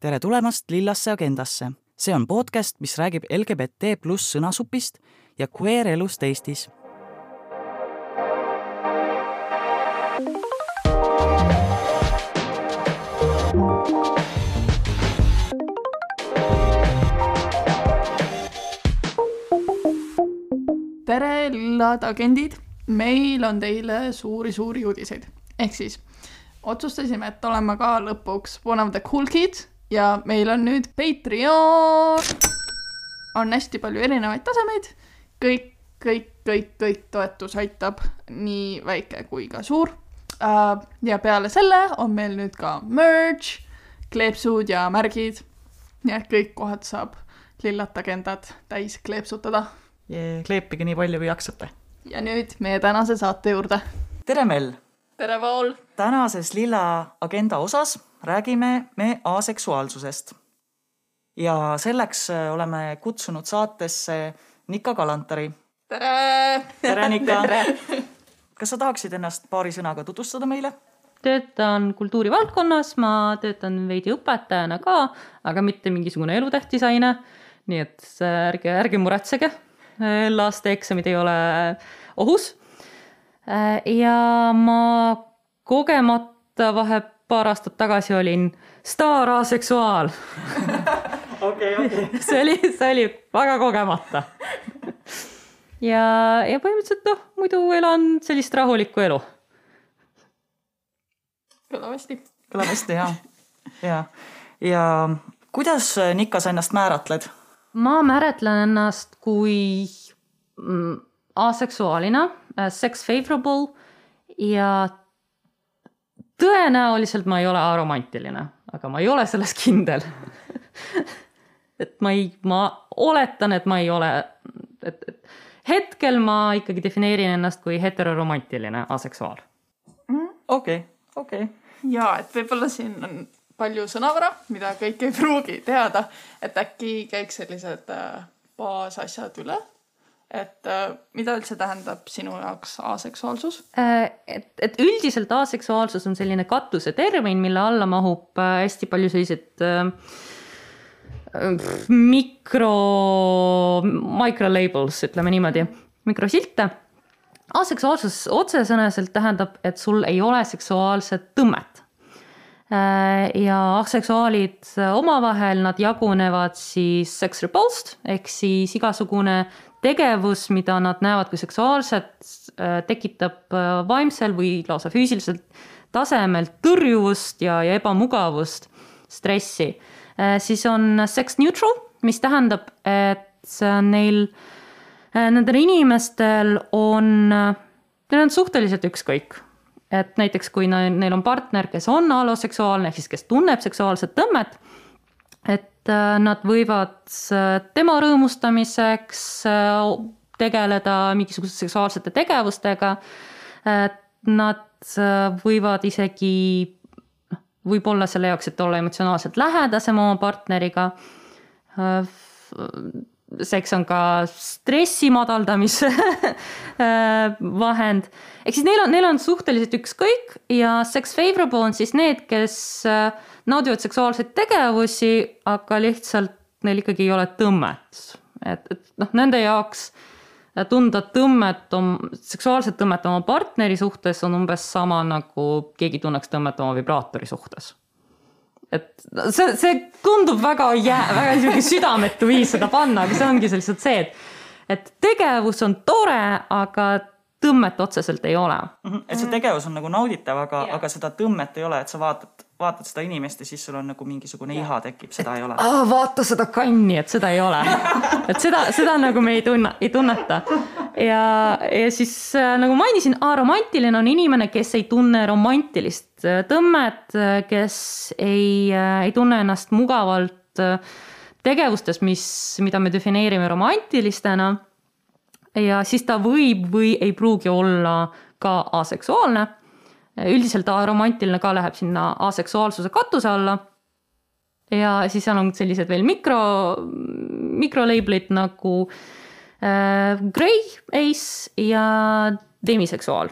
tere tulemast Lillasse agendasse. see on podcast, mis räägib LGBT pluss sõnasupist ja queer elust Eestis. tere, lillad agendid, meil on teile suuri-suuri uudiseid, ehk siis otsustasime, et oleme ka lõpuks one of the cool kids ja meil on nüüd Patreon. on hästi palju erinevaid tasemeid, kõik, kõik, kõik, kõik toetus aitab, nii väike kui ka suur. ja peale selle on meil nüüd ka merch, kleepsud ja märgid. nii et kõik kohad saab lillat agendat täis kleepsutada. kleepige nii palju, kui jaksate. ja nüüd meie tänase saate juurde. tere, Mell! Tere, Paul! tänases Lilla agenda osas räägime me aseksuaalsusest. ja selleks äh, oleme kutsunud saatesse Nika Kalantari. tere! tere, Nika! kas sa tahaksid ennast paari sõnaga tutvustada meile? töötan kultuurivaldkonnas, ma töötan veidi õpetajana ka, aga mitte mingisugune elutähtis aine. nii et ärge, ärge muretsege, laste eksamid ei ole ohus. Ja ma kogemata vahe paar aastat tagasi olin staaraseksuaal okei, okei. see oli, see oli väga kogemata. ja, ja põhimõtteliselt noh, muidu elan sellist rahulikku elu. kõlab hästi. kõlab hästi, jaa. ja, ja kuidas, Nika, sa ennast määratled? ma määratlen ennast kui mm, aseksuaalina, sex favorable ja tõenäoliselt ma ei ole aromantiline, aga ma ei ole selles kindel et ma ei, ma oletan, et ma ei ole, et, et hetkel ma ikkagi defineerin ennast kui heteroromantiline aseksuaal. okei, okei. ja et võib-olla siin on palju sõnavara, mida kõik ei pruugi teada, et äkki käiks sellised äh, baasasjad üle et äh, mida üldse tähendab sinu jaoks aseksuaalsus? et, et üldiselt aseksuaalsus on selline katusetermin, mille alla mahub äh, hästi palju selliseid äh, mikro, micro labels, ütleme niimoodi, mikrosilte. aseksuaalsus otsesõnaselt tähendab, et sul ei ole seksuaalset tõmmet. ja aseksuaalid omavahel, nad jagunevad siis sex repulsed ehk siis igasugune tegevus, mida nad näevad kui seksuaalset, tekitab vaimsel või lausa füüsiliselt tasemel tõrjuvust ja, ja ebamugavust, stressi. siis on sex neutral, mis tähendab, et neil, nendel inimestel on, neil on suhteliselt ükskõik. et näiteks, kui neil on partner, kes on alloseksuaalne ehk siis kes tunneb seksuaalset tõmmet, et Äh, nad võivad äh, tema rõõmustamiseks äh, tegeleda mingisuguste seksuaalsete tegevustega. Nad võivad isegi, noh, võib-olla selle jaoks, et olla emotsionaalselt lähedasem oma partneriga. Seks on ka stressi madaldamise vahend, ehk siis neil on, neil on suhteliselt ükskõik ja sex favorable on siis need, kes äh, naudivad seksuaalseid tegevusi, aga lihtsalt neil ikkagi ei ole tõmmet. et, et noh, nende jaoks tunda tõmmet, seksuaalset tõmmet oma partneri suhtes on umbes sama, nagu keegi tunneks tõmmet oma vibraatori suhtes. Et see, see tundub väga jää-, väga niisugune südametu viis seda panna, aga see ongi lihtsalt see, et et tegevus on tore, aga tõmmet otseselt ei ole. Mhm, et see tegevus on nagu nauditav, aga, aga seda tõmmet ei ole, et sa vaatad vaatad seda inimest ja siis sul on nagu mingisugune ja. iha tekib, seda ei ole. vaata seda kanni, et seda ei ole. et seda, seda nagu me ei tunne, ei tunneta. Ja, ja siis äh, nagu mainisin, aromantiline on inimene, kes ei tunne romantilist äh, tõmmet, äh, kes ei, ei tunne ennast mugavalt tegevustes, mis, mida me defineerime romantilistena. ja siis ta võib või ei pruugi olla ka aseksuaalne üldiselt aromantiline ka läheb sinna aseksuaalsuse katuse alla. ja siis seal on sellised veel mikro, mikrolabelid nagu äh, Grey Ace ja demiseksuaal.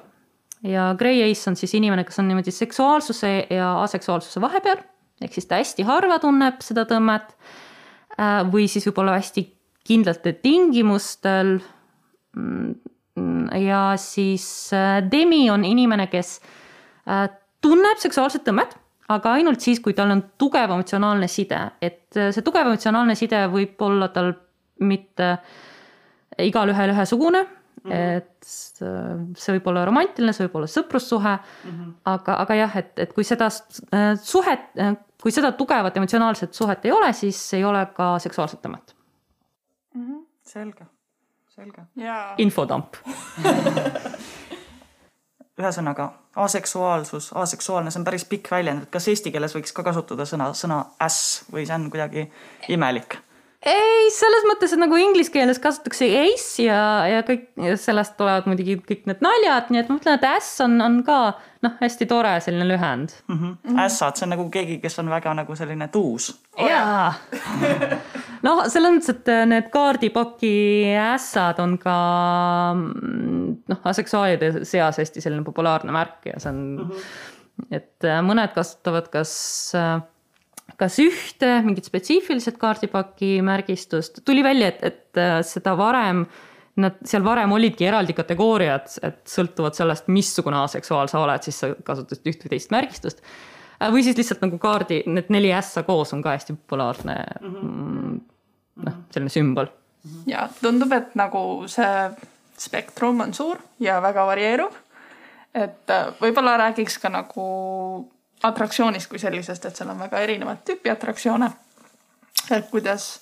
ja Grey Ace on siis inimene, kes on niimoodi seksuaalsuse ja aseksuaalsuse vahepeal ehk siis ta hästi harva tunneb seda tõmmet äh, või siis võib-olla hästi kindlatel tingimustel. Mm, ja siis äh, demi on inimene, kes äh, tunneb seksuaalset tõmmet, aga ainult siis, kui tal on tugev emotsionaalne side, et see tugev emotsionaalne side võib olla tal mitte igalühel ühesugune Mm -hmm. et see võib olla romantiline, see võib olla sõprussuhe mm, -hmm. aga, aga jah, et, et kui seda suhet, kui seda tugevat emotsionaalset suhet ei ole, siis ei ole ka seksuaalset tõmmet mm. -hmm. selge, selge yeah.. infodamp ühesõnaga, aseksuaalsus, aseksuaalne, see on päris pikk väljend, et kas eesti keeles võiks ka kasutada sõna, sõna äss või see on kuidagi imelik? Ei, selles mõttes, et nagu inglise keeles kasutatakse ace ja, ja kõik ja sellest tulevad muidugi kõik need naljad, nii et ma mõtlen, et äss on, on ka noh, hästi tore selline lühend mm. -hmm. ässad, see on nagu keegi, kes on väga nagu selline tuus. jaa noh, selles mõttes, et need kaardipaki ässad on ka noh, aseksuaalide seas hästi selline populaarne märk ja see on mm, -hmm. et mõned kasutavad kas äh, kas ühte mingit spetsiifiliselt kaardipaki märgistust, tuli välja, et, et äh, seda varem, nad seal varem olidki eraldi kategooriad, et sõltuvalt sellest, missugune aseksuaal sa oled, siis sa kasutasid üht või teist märgistust. Äh, või siis lihtsalt nagu kaardi, need neli ässa koos on ka hästi populaarne mm, noh, selline sümbol. ja tundub, et nagu see spektrum on suur ja väga varieeruv. et äh, võib-olla räägiks ka nagu atraktsioonist kui sellisest, et seal on väga erinevat tüüpi atraktsioone. et kuidas,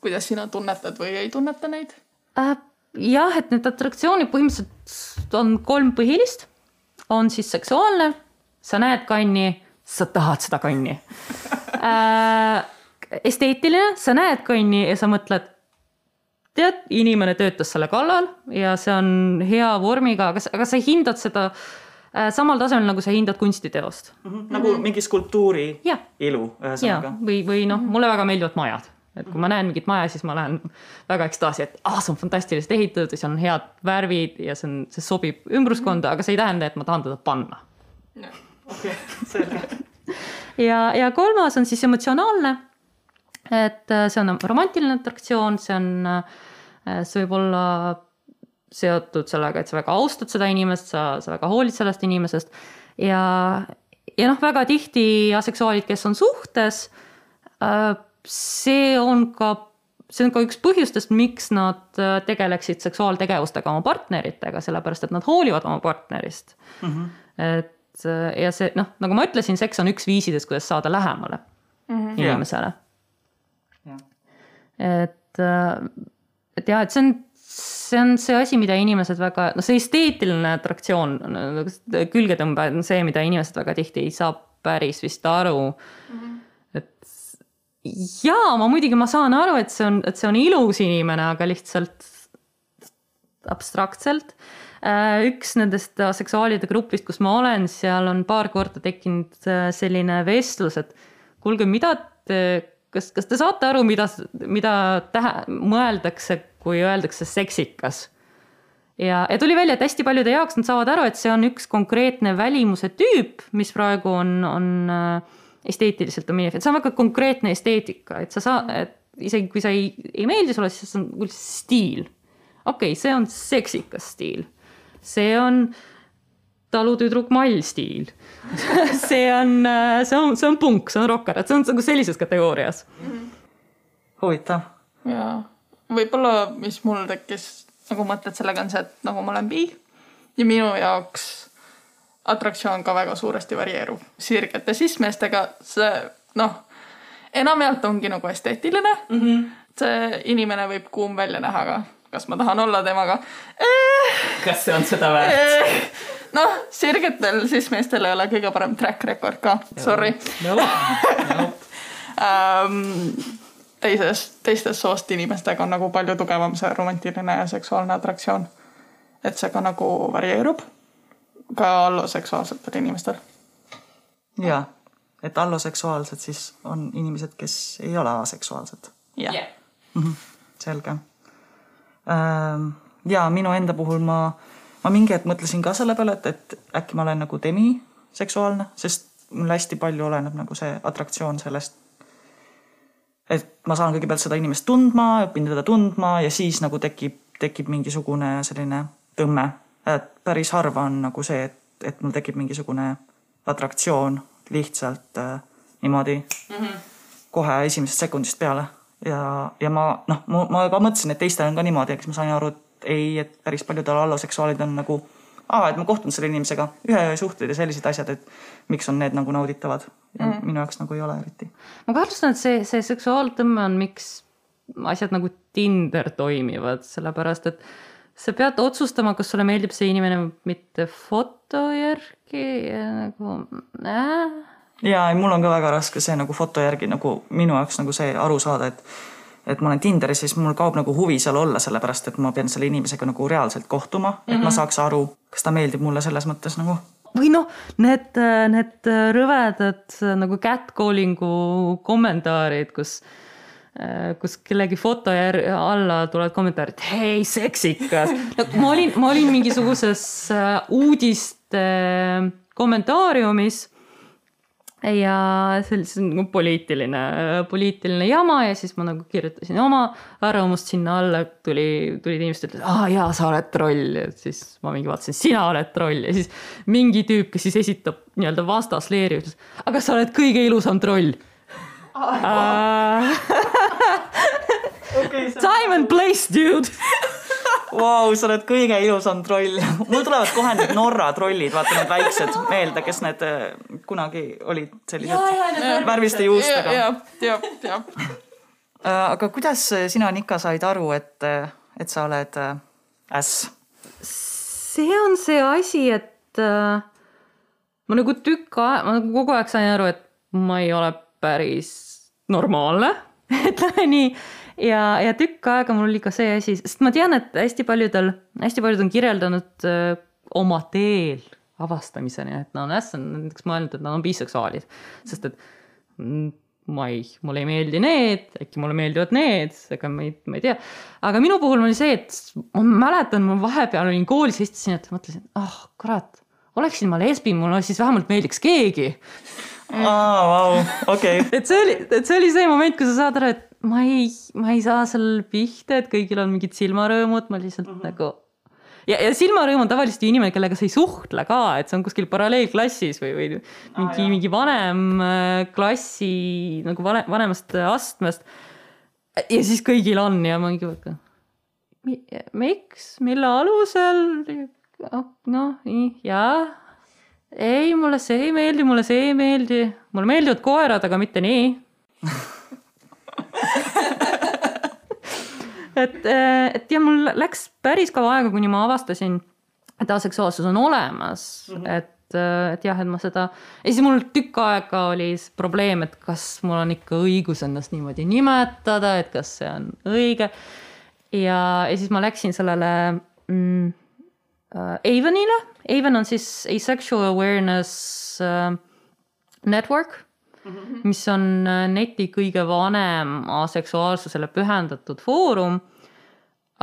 kuidas sina tunnetad või ei tunneta neid äh,? jah, et need atraktsioonid põhimõtteliselt on kolm põhilist. on siis seksuaalne, sa näed kanni, sa tahad seda kanni äh,. esteetiline, sa näed kanni ja sa mõtled, tead, inimene töötas selle kallal ja see on hea vormiga, aga, aga sa hindad seda Äh, samal tasemel, nagu sa hindad kunstiteost mm. -hmm. nagu mingi skulptuuri ja. ilu ühesõnaga. või, või noh, mulle väga meeldivad majad, et kui ma näen mingit maja, siis ma lähen väga ekstaasi, et ah, see on fantastiliselt ehitatud ja seal on head värvid ja see on, see sobib ümbruskonda, aga see ei tähenda, et ma tahan teda panna. okei, selge. ja, ja kolmas on siis emotsionaalne. et äh, see on romantiline atraktsioon, see on, äh, see võib olla seotud sellega, et sa väga austad seda inimest, sa, sa väga hoolid sellest inimesest ja, ja noh, väga tihti aseksuaalid, kes on suhtes, äh, see on ka, see on ka üks põhjustest, miks nad äh, tegeleksid seksuaaltegevustega oma partneritega, sellepärast et nad hoolivad oma partnerist mm. -hmm. et äh, ja see noh, nagu ma ütlesin, seks on üks viisidest, kuidas saada lähemale mm -hmm. inimesele yeah.. et, et jah, et see on see on see asi, mida inimesed väga, noh, see esteetiline atraktsioon, külgetõmbe on see, mida inimesed väga tihti ei saa päris vist aru mm. -hmm. et jaa, ma muidugi, ma saan aru, et see on, et see on ilus inimene, aga lihtsalt abstraktselt. Äh, üks nendest seksuaalide grupist, kus ma olen, seal on paar korda tekkinud äh, selline vestlus, et kuulge, mida te kas, kas te saate aru, mida, mida tähe-, mõeldakse kui öeldakse seksikas. ja, ja tuli välja, et hästi paljude jaoks nad saavad aru, et see on üks konkreetne välimuse tüüp, mis praegu on, on äh, esteetiliselt domineeriv, et see on väga konkreetne esteetika, et sa saa-, et isegi kui sa ei, ei meeldi sulle, siis see on stiil. okei okay,, see on seksikas stiil. see on talutüdruk Mall stiil see on, äh, see on, see on punk, see on rokker, et see on nagu sellises kategoorias mm. -hmm. huvitav. jaa võib-olla, mis mul tekkis nagu mõtted sellega on see, et nagu ma olen bi ja minu jaoks atraktsioon ka väga suuresti varieerub. sirgete sismeestega see noh, enamjaolt ongi nagu esteetiline mm. -hmm. see inimene võib kuum välja näha, aga kas ma tahan olla temaga eh,? kas see on seda väärt eh,? noh, sirgetel sismeestel ei ole kõige parem track record ka, sorry. Nope. Nope. um, teisest, teistest soost inimestega on nagu palju tugevam see romantiline ja seksuaalne atraktsioon. et see ka nagu varieerub ka alloseksuaalsetel inimestel. ja, et alloseksuaalsed siis on inimesed, kes ei ole aseksuaalsed. jah yeah. mm -hmm.. selge. Ähm, ja minu enda puhul ma, ma mingi hetk mõtlesin ka selle peale, et, et äkki ma olen nagu demiseksuaalne, sest mul hästi palju oleneb nagu see atraktsioon sellest. Et ma saan kõigepealt seda inimest tundma, õpin teda tundma ja siis nagu tekib, tekib mingisugune selline tõmme. et päris harva on nagu see, et, et mul tekib mingisugune atraktsioon lihtsalt äh, niimoodi mm -hmm. kohe esimesest sekundist peale ja, ja ma noh, ma ka mõtlesin, et teistel on ka niimoodi, eks ma sain aru, et ei, et päris paljudel alloseksuaalid on nagu aa, et ma kohtun selle inimesega, ühe suhted ja sellised asjad, et miks on need nagu nauditavad. Mm. minu jaoks nagu ei ole eriti. ma kahtlustan, et see, see seksuaaltõmme on, miks asjad nagu Tinder toimivad, sellepärast et sa pead otsustama, kas sulle meeldib see inimene mitte foto järgi ja nagu äh. ja mul on ka väga raske see nagu foto järgi nagu minu jaoks nagu see aru saada, et et ma olen Tinderis, siis mul kaob nagu huvi seal olla, sellepärast et ma pean selle inimesega nagu reaalselt kohtuma mm, -hmm. et ma mhm. saaks aru, kas ta meeldib mulle selles mõttes nagu. või noh, need, need rõvedad nagu catcalling'u kommentaarid, kus kus kellegi foto jär-, alla tulevad kommentaarid, hei seksikas no,. ma olin, ma olin mingisuguses äh, uudiste kommentaariumis ja see oli nagu poliitiline, poliitiline jama ja siis ma nagu kirjutasin oma arvamust sinna alla, tuli, tulid inimesed, ütlesid, aa jaa, sa oled troll, et siis ma mingi vaatasin, sina oled troll. Ja siis mingi tüüp, kes siis esitab nii-öelda vastasleeri, ütles, aga sa oled kõige ilusam troll. Okay, Time and place, dude Vau, sa oled kõige ilusam troll. mul tulevad kohe need Norra trollid, vaata need väiksed meelde, kes need äh, kunagi olid sellised värviste juustega. jah, jah, jah. Äh, aga kuidas sina, Nika, said aru, et, et sa oled äss? see on see asi, et äh, ma nagu tükk aega, ma nagu kogu aeg sain aru, et ma ei ole päris normaalne, ütleme nii ja, ja tükk aega mul oli ka see asi, sest ma tean, et hästi paljudel, hästi paljud on kirjeldanud öö, oma teel avastamiseni, et nad on hästi näiteks mõelnud, et nad on biseksuaalid, sest et mm, ma ei, mulle ei meeldi need, äkki mulle meeldivad need, ega ma ei, ma ei tea. aga minu puhul oli see, et ma mäletan, ma vahepeal olin koolis, istusin, et mõtlesin, ah oh, kurat, oleksin ma lesbi, mulle siis vähemalt meeldiks keegi. aa, vau, okei. et see oli, et see oli see moment, kui sa saad aru, et ma ei, ma ei saa seal pihta, et kõigil on mingid silmarõõmud, ma lihtsalt mm -hmm. nagu ja, ja silmarõõm on tavaliselt ju inimene, kellega sa ei suhtle ka, et see on kuskil paralleelklassis või, või mingi ah,, mingi vanem äh, klassi nagu vanem, vanemast astmest. ja siis kõigil on ja ma mingi miks, mille alusel? noh, jaa. ei, mulle see ei meeldi, mulle see ei meeldi, mulle meeldivad koerad, aga mitte nii et, eh, et ja mul läks päris kaua aega, kuni ma avastasin, et aseksuaalsus on olemas mm, -hmm. et eh, et jah, et ma seda, ja siis mul tükk aega oli probleem, et kas mul on ikka õigus ennast niimoodi nimetada, et kas see on õige. ja, ja siis ma läksin sellele mm, äh, Avonile, Avon on siis Asexual Awareness äh, Network Mhm. mis on äh, neti kõige vanem aseksuaalsusele pühendatud foorum.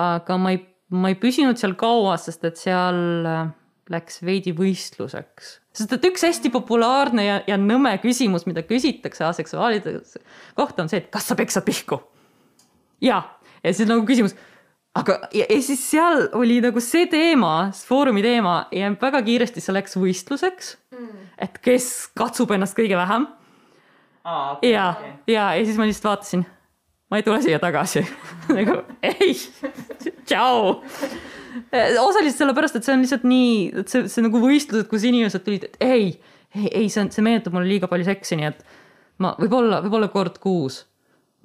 Aga ma ei, ma ei püsinud seal kaua, sest et seal äh, läks veidi võistluseks, sest et üks hästi populaarne ja, ja nõme küsimus, mida küsitakse aseksuaalide kohta on see, et kas sa peksad pihku. ja, ja siis nagu küsimus aga, ja, ja siis seal oli nagu see teema, foorumi teema ja väga kiiresti see läks võistluseks. Mm.. et kes katsub ennast kõige vähem. Ja okay., ja, ja siis ma lihtsalt vaatasin, ma ei tule siia tagasi nagu ei, tšau. osaliselt sellepärast, et see on lihtsalt nii, et see, see nagu võistlused, kus inimesed tulid, et ei, ei, ei, see on, see meenutab mulle liiga palju seksi, nii et ma võib-olla, võib-olla kord kuus.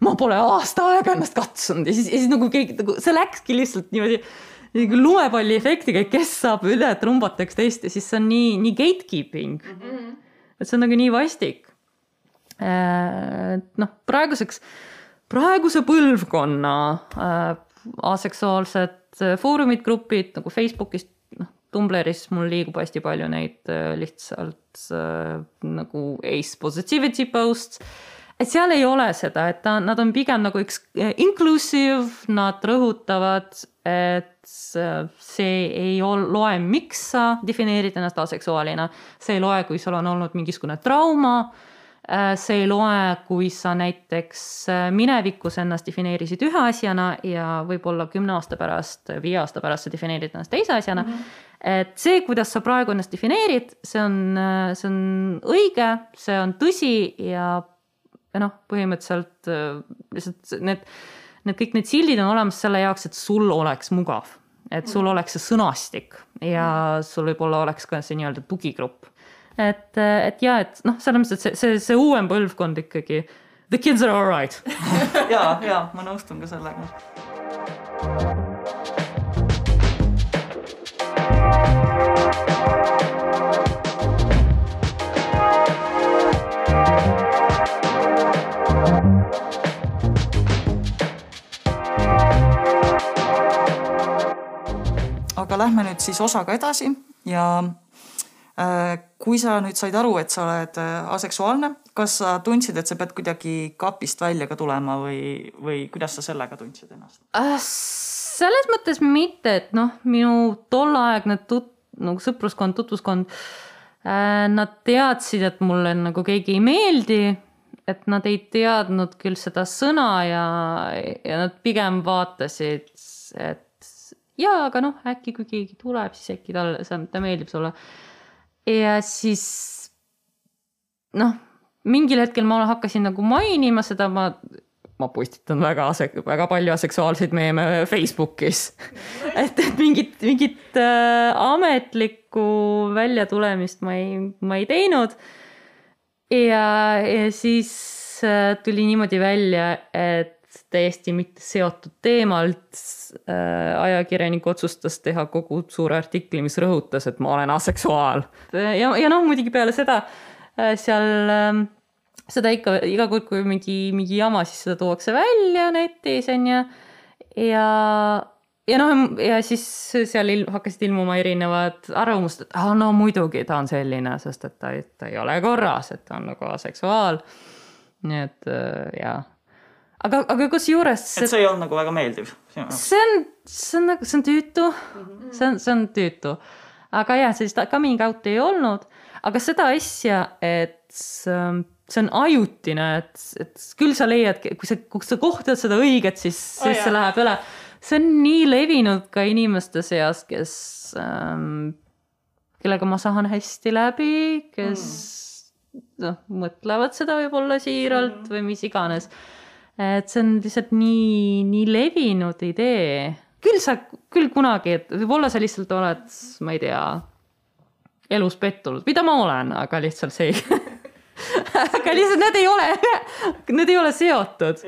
ma pole aasta aega ennast katsunud ja siis, ja siis nagu keegi nagu see läkski lihtsalt niimoodi nagu lumepalli efektiga, kes saab üle trumbata üksteist ja siis see on nii, nii gatekeeping mm. -hmm. et see on nagu nii vastik Äh, noh, praeguseks, praeguse põlvkonna äh, aseksuaalsed äh, foorumid, grupid nagu Facebookis, noh, Tumbleris mul liigub hästi palju neid lihtsalt nagu ace positivity posts. et seal ei ole seda, et ta, nad on pigem nagu üks inclusive, nad rõhutavad, et see ei ol, loe, miks sa defineerid ennast aseksuaalina. see ei loe, kui sul on olnud mingisugune trauma. See ei loe, kui sa näiteks minevikus ennast defineerisid ühe asjana ja võib-olla kümne aasta pärast, viie aasta pärast sa defineerid ennast teise asjana mm. -hmm et see, kuidas sa praegu ennast defineerid, see on, see on õige, see on tõsi ja ja noh, põhimõtteliselt äh, lihtsalt need, need kõik need sildid on olemas selle jaoks, et sul oleks mugav. et sul mm. oleks see sõnastik ja sul võib-olla oleks ka see nii-öelda tugigrupp. Et, et ja, et noh, selles mõttes, et see, see, see uuem põlvkond ikkagi, the kids are alright ja, ja ma nõustun ka sellega. Aga lähme nüüd siis osaga edasi ja kui sa nüüd said aru, et sa oled äh, aseksuaalne, kas sa tundsid, et sa pead kuidagi kapist välja ka tulema või, või kuidas sa sellega tundsid ennast äh,? selles mõttes mitte, et noh, minu tolleaegne tut-, nagu sõpruskond, tutvuskond äh,, nad teadsid, et mulle nagu keegi ei meeldi, et nad ei teadnud küll seda sõna ja, ja nad pigem vaatasid, et jaa, aga noh, äkki kui keegi tuleb, siis äkki talle, ta meeldib sulle. Ja siis noh, mingil hetkel ma hakkasin nagu mainima seda, ma, ma postitan väga ase-, väga palju aseksuaalseid meeme Facebookis et, et mingit, mingit äh, ametlikku väljatulemist ma ei, ma ei teinud. ja, ja siis äh, tuli niimoodi välja, et täiesti mitte seotud teemalt äh, ajakirjanik otsustas teha kogu suure artikli, mis rõhutas, et ma olen aseksuaal. ja, ja noh, muidugi peale seda äh, seal äh, seda ikka iga kord, kui mingi, mingi jama, siis seda tuuakse välja netis onju. ja, ja noh, ja siis seal il, hakkasid ilmuma erinevad arvamused, et ah, no muidugi ta on selline, sest et ta, ta ei ole korras, et ta on nagu aseksuaal. nii et äh, jaa aga, aga kusjuures. et see ei olnud nagu väga meeldiv? see on, see on nagu, see on tüütu mm, -hmm. see on, see on tüütu. aga jah, sellist coming out'i ei olnud, aga seda asja, et see on ajutine, et, et küll sa leiad, kui sa, kui sa kohtad seda õiget, siis, siis oh, see läheb üle. see on nii levinud ka inimeste seas, kes ähm,, kellega ma saan hästi läbi, kes mm. noh, mõtlevad seda võib-olla siiralt mm. või mis iganes et see on lihtsalt nii, nii levinud idee. küll sa, küll kunagi, et võib-olla sa lihtsalt oled, ma ei tea, elus pettunud, mida ma olen, aga lihtsalt see aga lihtsalt need ei ole, need ei ole seotud.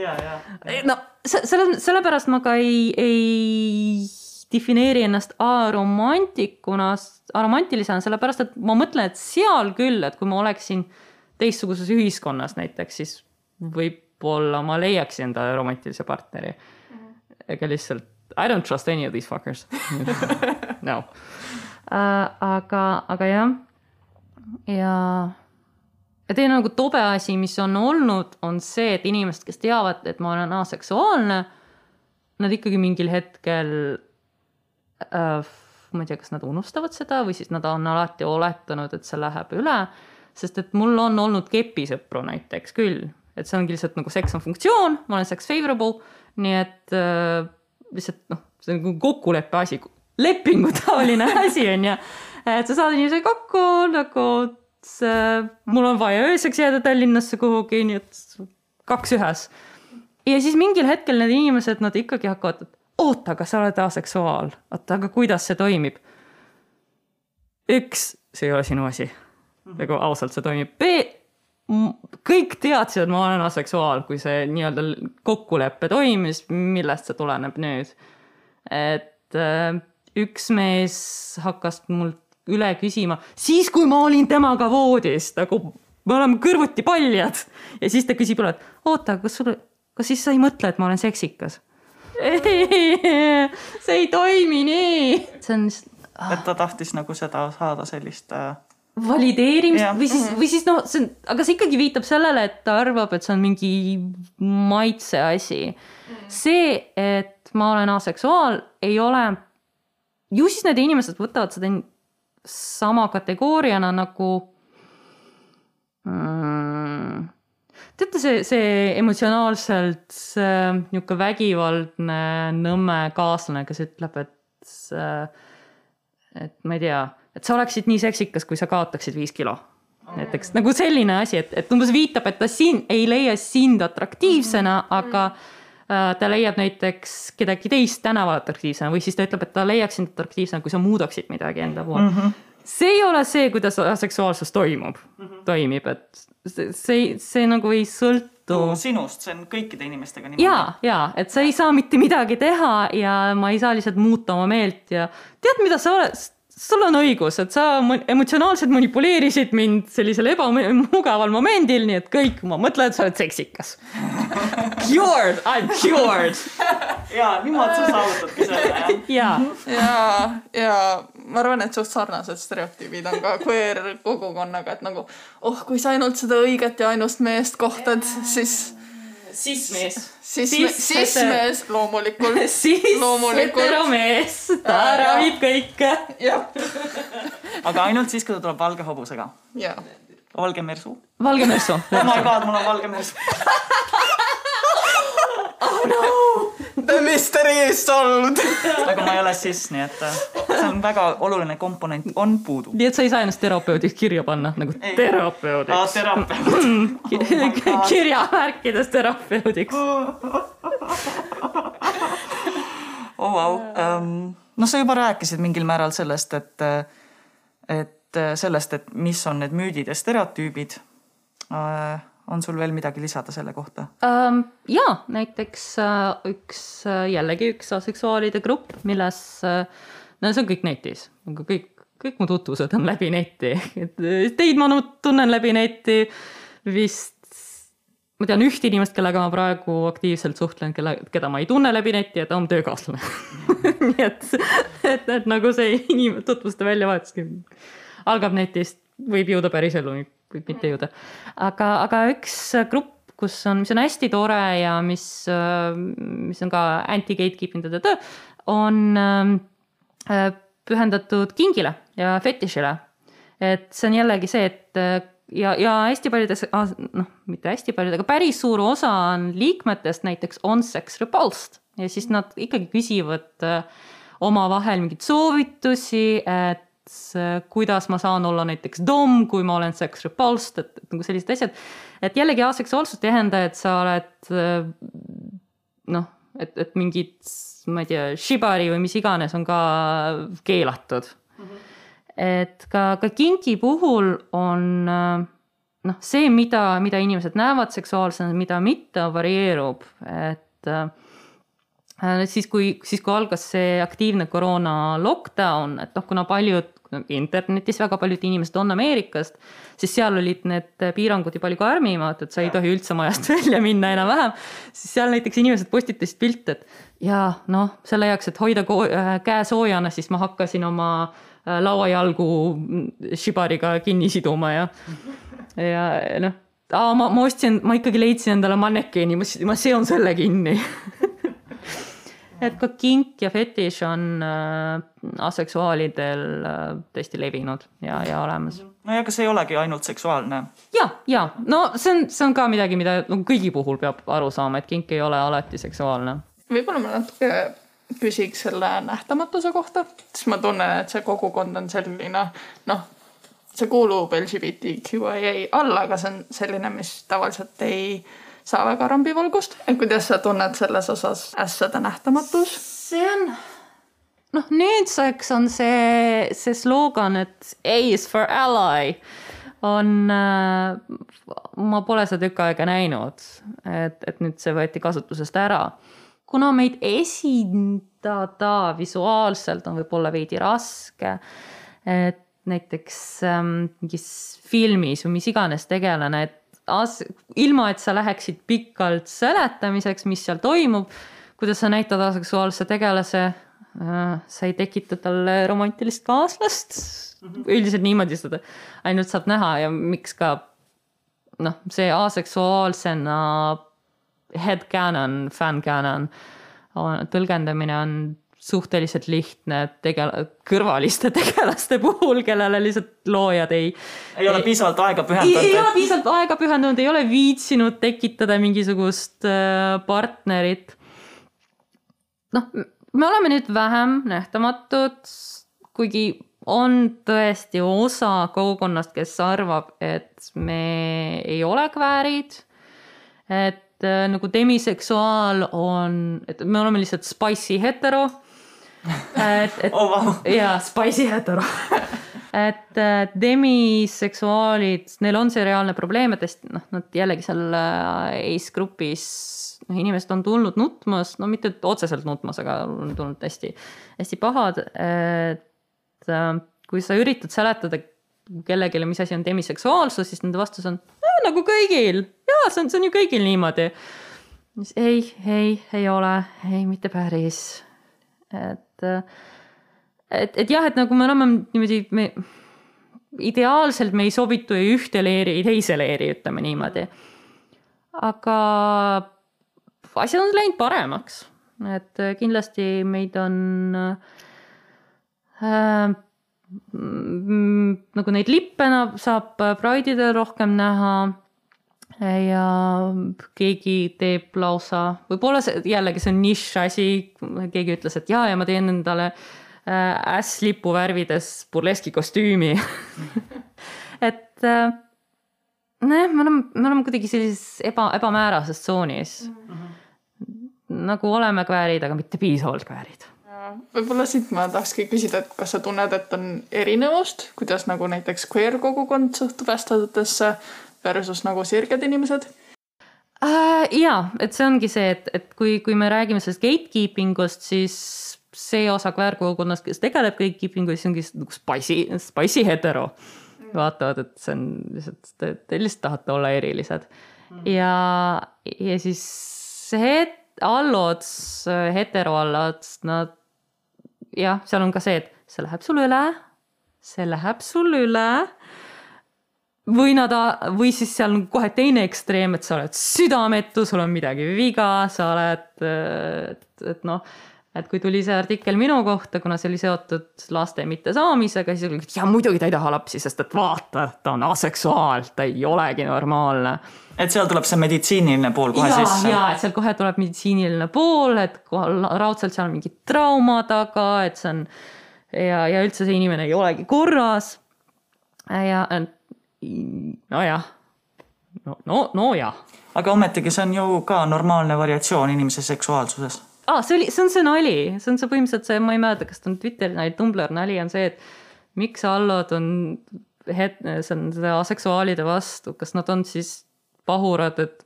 no selle, sellepärast ma ka ei, ei defineeri ennast aromantikuna, aromantilisena, sellepärast et ma mõtlen, et seal küll, et kui ma oleksin teistsuguses ühiskonnas näiteks, siis võib võib-olla ma leiaks endale romantilise partneri. -hmm. ega lihtsalt I don't trust any of these fuckers no uh,. aga, aga jah, ja, ja teine nagu tobe asi, mis on olnud, on see, et inimesed, kes teavad, et ma olen aseksuaalne, nad ikkagi mingil hetkel uh, ma ei tea, kas nad unustavad seda või siis nad on alati oletanud, et see läheb üle. sest et mul on olnud kepisõpru näiteks küll, et see ongi lihtsalt nagu seks on funktsioon, ma olen sex favorable, nii et äh, lihtsalt noh, see on nagu kokkuleppe asi, lepingutaoline asi on ju. et sa saad inimesega kokku nagu see, mul on vaja ööseks jääda Tallinnasse kuhugi, nii et kaks ühes. ja siis mingil hetkel need inimesed, nad ikkagi hakkavad, et oota, aga sa oled aseksuaal, oota, aga kuidas see toimib? üks, see ei ole sinu asi. nagu ausalt, see toimib. B kõik teadsid, et ma olen aseksuaal, kui see nii-öelda kokkulepe toimus, millest see tuleneb nüüd. et äh, üks mees hakkas mult üle küsima, siis kui ma olin temaga voodis, nagu me oleme kõrvuti paljad ja siis ta küsib üle, et oota, kas sul, kas siis sa ei mõtle, et ma olen seksikas? see ei toimi nii. see on lihtsalt ah.. et ta tahtis nagu seda saada sellist äh valideerimist Jah. või siis, või siis noh, see on, aga see ikkagi viitab sellele, et ta arvab, et see on mingi maitse asi. see, et ma olen aseksuaal, ei ole, ju siis need inimesed võtavad seda sama kategooriana nagu mm,. teate, see, see emotsionaalselt niisugune vägivaldne nõmme kaaslane, kes ütleb, et et ma ei tea, et sa oleksid nii seksikas, kui sa kaotaksid viis kilo. näiteks nagu selline asi, et, et umbes viitab, et ta siin ei leia sind atraktiivsena, aga äh, ta leiab näiteks kedagi teist tänaval atraktiivsena või siis ta ütleb, et ta leiaks sind atraktiivsena, kui sa muudaksid midagi enda poole mm. -hmm. see ei ole see, kuidas aseksuaalsus toimub mm, -hmm. toimib, et see, see, see nagu ei sõltu sinust, see on kõikide inimestega niimoodi. ja, ja et sa ei saa mitte midagi teha ja ma ei saa lihtsalt muuta oma meelt ja tead, mida sa oled, sul on õigus, et sa mo- emotsionaalselt manipuleerisid mind sellisel ebamugaval momendil, nii et kõik, ma mõtlen, et sa oled seksikas. Cured, I m cured ja niimoodi sa saavutadki selle jah. ja ja, ja ma arvan, et suht sarnased stereotüübid on ka queer kogukonnaga, et nagu oh, kui sa ainult seda õiget ja ainust meest kohtad, siis, siis mees. siis, Siis mees loomulikult. siis heteromees, ta ravib kõike. jah, aga ainult siis, kui ta tuleb valge hobusega. valge mersu. valge mersu. oh my god, mul on valge mersu. The mystery is solved. aga ma ei ole cis, nii et äh, see on väga oluline komponent, on puudu. nii et sa ei saa ennast terapeudiks kirja panna nagu Ei. terapeudiks aa, terapeut. kirjamärkides terapeudiks. oh vau, noh, sa juba rääkisid mingil määral sellest, et, et sellest, et mis on need müüdid ja stereotüübid. On sul veel midagi lisada selle kohta? Um, ja näiteks uh, üks uh, jällegi üks aseksuaalide grupp, milles uh,, no see on kõik netis, kõik, kõik mu tutvused on läbi neti, et uh, teid ma tunnen läbi neti vist. ma tean ühte inimest, kellega ma praegu aktiivselt suhtlen, kelle, keda ma ei tunne läbi neti ja ta on töökaaslane. nii et, et, et nagu see inim-, tutvuste väljavahetuski algab netist, võib jõuda päriseluni, võib mitte jõuda. aga, aga üks grupp, kus on, mis on hästi tore ja mis, mis on ka anti-gatekeeping töö, on äh, pühendatud kingile ja fetišile. et see on jällegi see, et ja, ja hästi paljudes, noh, mitte hästi paljud, aga päris suur osa on liikmetest näiteks on sex repulsed ja siis nad ikkagi küsivad äh, omavahel mingeid soovitusi, et kuidas ma saan olla näiteks dom, kui ma olen sex repulsed, et, nagu sellised asjad. et jällegi aseksuaalsust ei tähenda, et sa oled äh, noh, et, et mingid, ma ei tea, shibari või mis iganes on ka keelatud mm. -hmm. et ka, ka kinki puhul on äh, noh, see, mida, mida inimesed näevad seksuaalsena, mida mitte, varieerub, et äh, siis, kui, siis kui algas see aktiivne koroona lockdown, et noh, kuna paljud internetis väga paljud inimesed on Ameerikast, siis seal olid need piirangud ju palju karmimad, et sa ei tohi üldse majast välja minna enam-vähem. siis seal näiteks inimesed postitasid pilte, et ja noh, selle jaoks, et hoida äh, käe soojana, siis ma hakkasin oma äh, lauajalgu šibariga kinni siduma ja, ja noh, ma, ma ostsin, ma ikkagi leidsin endale mannekeeni, ma, ma seon selle kinni et ka kink ja fetiš on äh, aseksuaalidel äh, tõesti levinud ja, ja olemas. no ja see ei olegi ainult seksuaalne. ja, ja no see on, see on ka midagi, mida nagu kõigi puhul peab aru saama, et kink ei ole alati seksuaalne. võib-olla ma natuke küsiks selle nähtamatuse kohta, sest ma tunnen, et see kogukond on selline noh, see kuulub LGBTQIA alla, aga see on selline, mis tavaliselt ei saa väga rambivalgust. et kuidas sa tunned selles osas ässade nähtamatus? see on, noh nüüdseks on see, see slogan, et A is for ally on äh,, ma pole seda tükk aega näinud, et, et nüüd see võeti kasutusest ära. kuna meid esindada visuaalselt on võib-olla veidi raske, et näiteks ähm, mingis filmis või mis iganes tegelane, et ilma et sa läheksid pikalt seletamiseks, mis seal toimub, kuidas sa näitad aseksuaalse tegelase sa ei tekita talle romantilist kaaslast mm. -hmm. üldiselt niimoodi seda ainult saab näha ja miks ka noh, see aseksuaalsena headcanon, fancanon tõlgendamine on suhteliselt lihtne tegel-, kõrvaliste tegelaste puhul, kellele lihtsalt loojad ei. ei ole piisavalt aega pühendanud. ei ole piisavalt aega pühendanud, ei ole viitsinud tekitada mingisugust äh, partnerit. noh, me oleme nüüd vähem nähtamatud, kuigi on tõesti osa kogukonnast, kes arvab, et me ei ole kväärid. et äh, nagu demiseksuaal on, et me oleme lihtsalt spicy hetero. Et, et oh, wow. jaa, spicy hetero et äh, demiseksuaalid, neil on see reaalne probleem, et hästi noh, nad jällegi seal äh, ace grupis noh, inimesed on tulnud nutmas, no mitte otseselt nutmas, aga on tulnud hästi, hästi pahad. et et äh, kui sa üritad seletada kellelegi, mis asi on demiseksuaalsus, siis nende vastus on nagu kõigil, jaa, see on, see on ju kõigil niimoodi. ei, ei, ei ole, ei, mitte päris. et, äh, et, et jah, et nagu me oleme niimoodi, me ideaalselt me ei sobitu ei ühte leeri, ei teise leeri, ütleme niimoodi. aga asjad on läinud paremaks, et kindlasti meid on äh, nagu neid lippe saab Pride'idel rohkem näha ja keegi teeb lausa, võib-olla see jällegi see on nišš asi, keegi ütles, et jaa, ja ma teen endale äh, ässlipu värvides burleski kostüümi et äh, nojah, me oleme, me oleme kuidagi sellises eba, ebamäärases tsoonis mm. -hmm. nagu oleme kväärid, aga mitte piisavalt kväärid võib-olla siit ma tahakski küsida, et kas sa tunned, et on erinevust, kuidas nagu näiteks queer kogukond suhtub ästadutesse versus nagu sirged inimesed äh,? ja, et see ongi see, et, et kui, kui me räägime sellest gatekeeping ust, siis see osa queer kogukonnast, kes tegeleb gatekeeping uga, siis ongi nagu spicy, spicy hetero mm.. vaatavad, et see on lihtsalt, te, lihtsalt tahate olla erilised mm.. ja, ja siis see allods, heteroallods, nad jah, seal on ka see, et see läheb sul üle, see läheb sul üle. Või nad, või siis seal on kohe teine ekstreem, et sa oled südametu, sul on midagi viga, sa oled, et, et noh et kui tuli see artikkel minu kohta, kuna see oli seotud laste mittesaamisega, siis oli, et ja muidugi ta ei taha lapsi, sest et vaata, ta on aseksuaal, ta ei olegi normaalne. et seal tuleb see meditsiiniline pool kohe ja, sisse? ja, et seal kohe tuleb meditsiiniline pool, et raudselt seal on mingi trauma taga, et see on ja, ja üldse see inimene ei olegi korras. ja nojah, no, no, nojah. aga ometigi see on ju ka normaalne variatsioon inimese seksuaalsuses. Aa ah,, see oli, see on see nali, see on see põhimõtteliselt see, ma ei mäleta, kas ta on Twitteri nali, Tumblr nali on see, et miks allod on het-, see on seda aseksuaalide vastu, kas nad on siis pahurad, et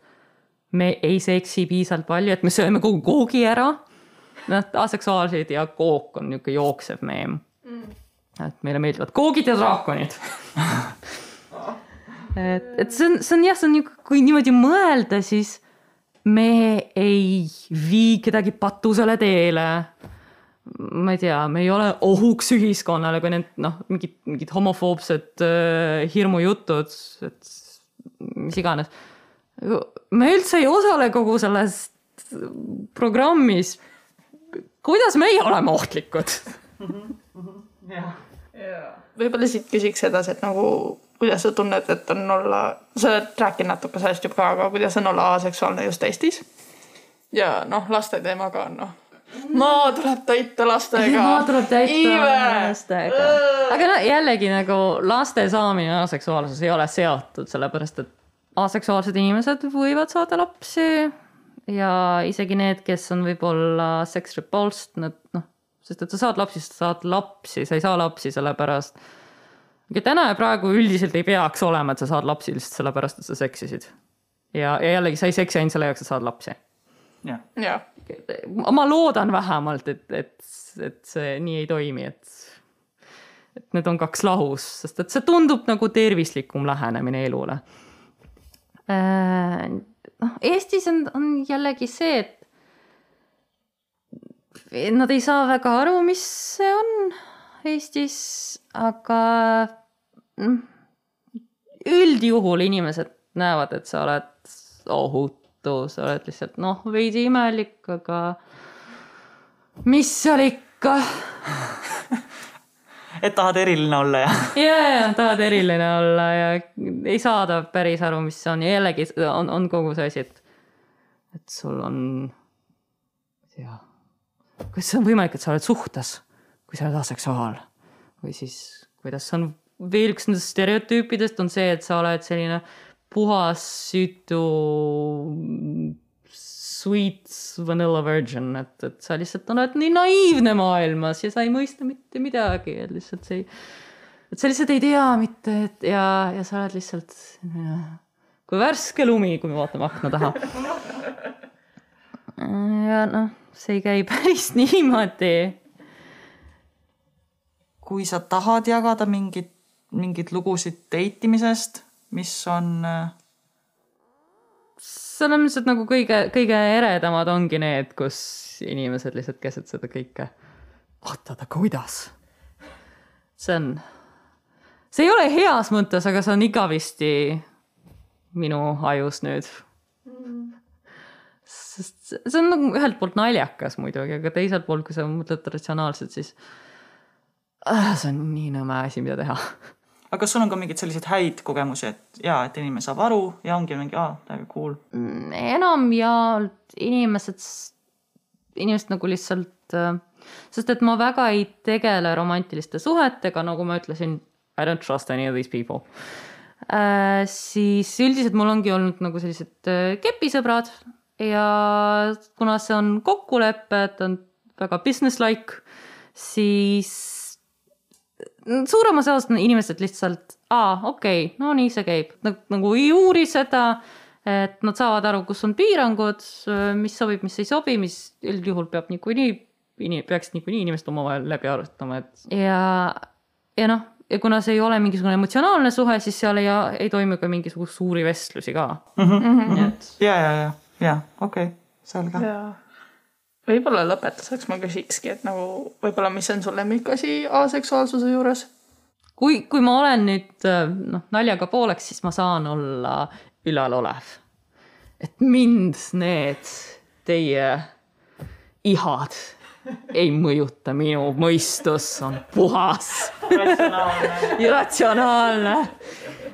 me ei seksi piisavalt palju, et me sööme kogu koogi ära. noh, aseksuaalsed ja kook on niisugune jooksev meem. Mm.. et meile meeldivad koogid ja draakonid et, et see on, see on jah, see on niisugune, kui niimoodi mõelda, siis me ei vii kedagi patusele teele. ma ei tea, me ei ole ohuks ühiskonnale, kui need noh, mingid, mingid homofoobsed äh, hirmujutud, et mis iganes. me üldse ei osale kogu selles programmis. kuidas meie oleme ohtlikud? jah. võib-olla siit küsiks edasi, et nagu kuidas sa tunned, et on olla, sa oled rääkinud natuke sellest juba ka, aga kuidas on olla aseksuaalne just Eestis? ja noh, laste teema ka on noh maa tuleb täita lastega. maa tuleb täita lastega. aga no jällegi nagu laste saamine aseksuaalsus ei ole seotud, sellepärast et aseksuaalsed inimesed võivad saada lapsi. ja isegi need, kes on võib-olla sex repulsed, nad noh, sest et sa saad lapsi, sa saad lapsi, sa ei saa lapsi sellepärast aga täna ja praegu üldiselt ei peaks olema, et sa saad lapsi lihtsalt sellepärast, et sa seksisid. ja, ja jällegi, sa ei seksi ainult selle jaoks, et saad lapsi. jah ja. ma loodan vähemalt, et, et, et see nii ei toimi, et, et need on kaks lahus, sest et see tundub nagu tervislikum lähenemine elule. Äh, noh, Eestis on, on jällegi see, et nad ei saa väga aru, mis see on Eestis, aga mm, üldjuhul inimesed näevad, et sa oled ohutu, sa oled lihtsalt noh, veidi imelik, aga mis seal ikka. Et tahad eriline olla ja ja, ja tahad eriline olla ja ei saada päris aru, mis see on. Ja jällegi on, on kogu see asi, et, et sul on, ma ei tea, kuidas see on võimalik, et sa oled suhtes, kui sa oled aseksuaal või siis kuidas on veel üks nendest stereotüüpidest on see, et sa oled selline puhas, süütu, sweet vanilla virgin, et, et sa lihtsalt oled nii naiivne maailmas ja sa ei mõista mitte midagi, et lihtsalt see ei, et sa lihtsalt ei tea mitte, et ja, ja sa oled lihtsalt kui värske lumi, kui me vaatame akna taha. ja noh, see ei käi päris niimoodi. Kui sa tahad jagada mingit, mingeid lugusid date imisest, mis on selles mõttes, et nagu kõige, kõige eredamad ongi need, kus inimesed lihtsalt keset seda kõike, vaata ta kuidas. see on, see ei ole heas mõttes, aga see on igavesti minu ajus nüüd mm.. sest see on nagu ühelt poolt naljakas muidugi, aga teiselt poolt, kui sa mõtled ratsionaalselt, siis see on nii nõme asi, mida teha aga kas sul on ka mingeid selliseid häid kogemusi, et jaa, et inimene saab aru ja ongi mingi, aa, täiega cool? Mm, enamjaolt inimesed, inimesed nagu lihtsalt, äh, sest et ma väga ei tegele romantiliste suhetega, nagu ma ütlesin, I don't trust any of these people äh,. siis üldiselt mul ongi olnud nagu sellised äh, kepisõbrad ja kuna see on kokkulepe, et on väga business-like, siis suuremas osas inimesed lihtsalt, aa, okei okay,, no nii see käib, nagu ei uuri seda, et nad saavad aru, kus on piirangud, mis sobib, mis ei sobi, mis üldjuhul peab niikuinii, peaks niikuinii inimesed omavahel läbi arutama, et ja, ja noh, ja kuna see ei ole mingisugune emotsionaalne suhe, siis seal ei, ei toimu ka mingisugust suuri vestlusi ka mm. -hmm. nii et. ja, ja, ja, ja okei okay,, selge võib-olla lõpetuseks ma küsikski, et nagu võib-olla, mis on su lemmikasi aseksuaalsuse juures? kui, kui ma olen nüüd noh, naljaga pooleks, siis ma saan olla ülalolev. et mind need teie ihad ei mõjuta, minu mõistus on puhas. ratsionaalne. ratsionaalne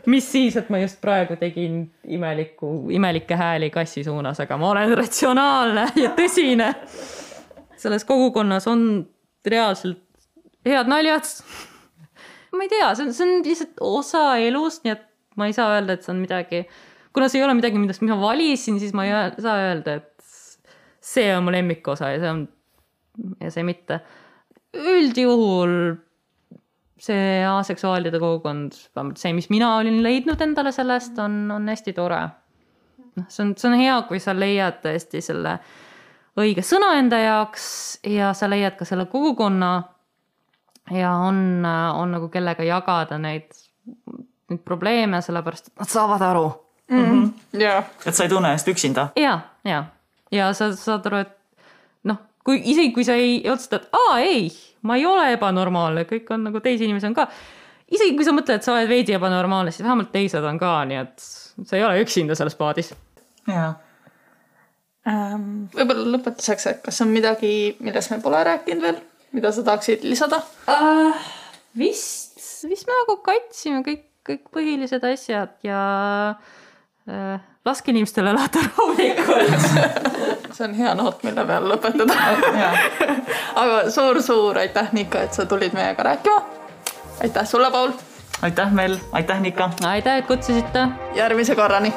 mis siis, et ma just praegu tegin imelikku, imelikke hääli kassi suunas, aga ma olen ratsionaalne ja tõsine. selles kogukonnas on reaalselt head naljad. ma ei tea, see on, see on lihtsalt osa elust, nii et ma ei saa öelda, et see on midagi, kuna see ei ole midagi, millest ma valisin, siis ma ei saa öelda, et see on mu lemmikosa ja see on ja see mitte. üldjuhul see aseksuaalide kogukond, vähemalt see, mis mina olin leidnud endale sellest, on, on hästi tore. noh, see on, see on hea, kui sa leiad tõesti selle õige sõna enda jaoks ja sa leiad ka selle kogukonna. ja on, on nagu kellega jagada neid, neid probleeme, sellepärast et nad saavad aru mm. -hmm. Yeah. et sa ei tunne ennast üksinda. ja, ja, ja sa saad aru, et kui isegi kui sa ei otsusta, et aa ei ma ei ole ebanormaalne, kõik on nagu teisi inimesi on ka. isegi kui sa mõtled, et sa oled veidi ebanormaalne, siis vähemalt teised on ka, nii et sa ei ole üksinda selles paadis. jaa ähm,. võib-olla lõpetuseks, et kas on midagi, millest me pole rääkinud veel, mida sa tahaksid lisada uh,? vist, vist me nagu katsime kõik, kõik põhilised asjad ja uh, laske inimestel elada rahulikult see on hea noot, mille peal lõpetada aga suur-suur aitäh, Nika, et sa tulid meiega rääkima. aitäh sulle, Paul. aitäh, Mel, aitäh, Nika. aitäh, et kutsusite. järgmise korrani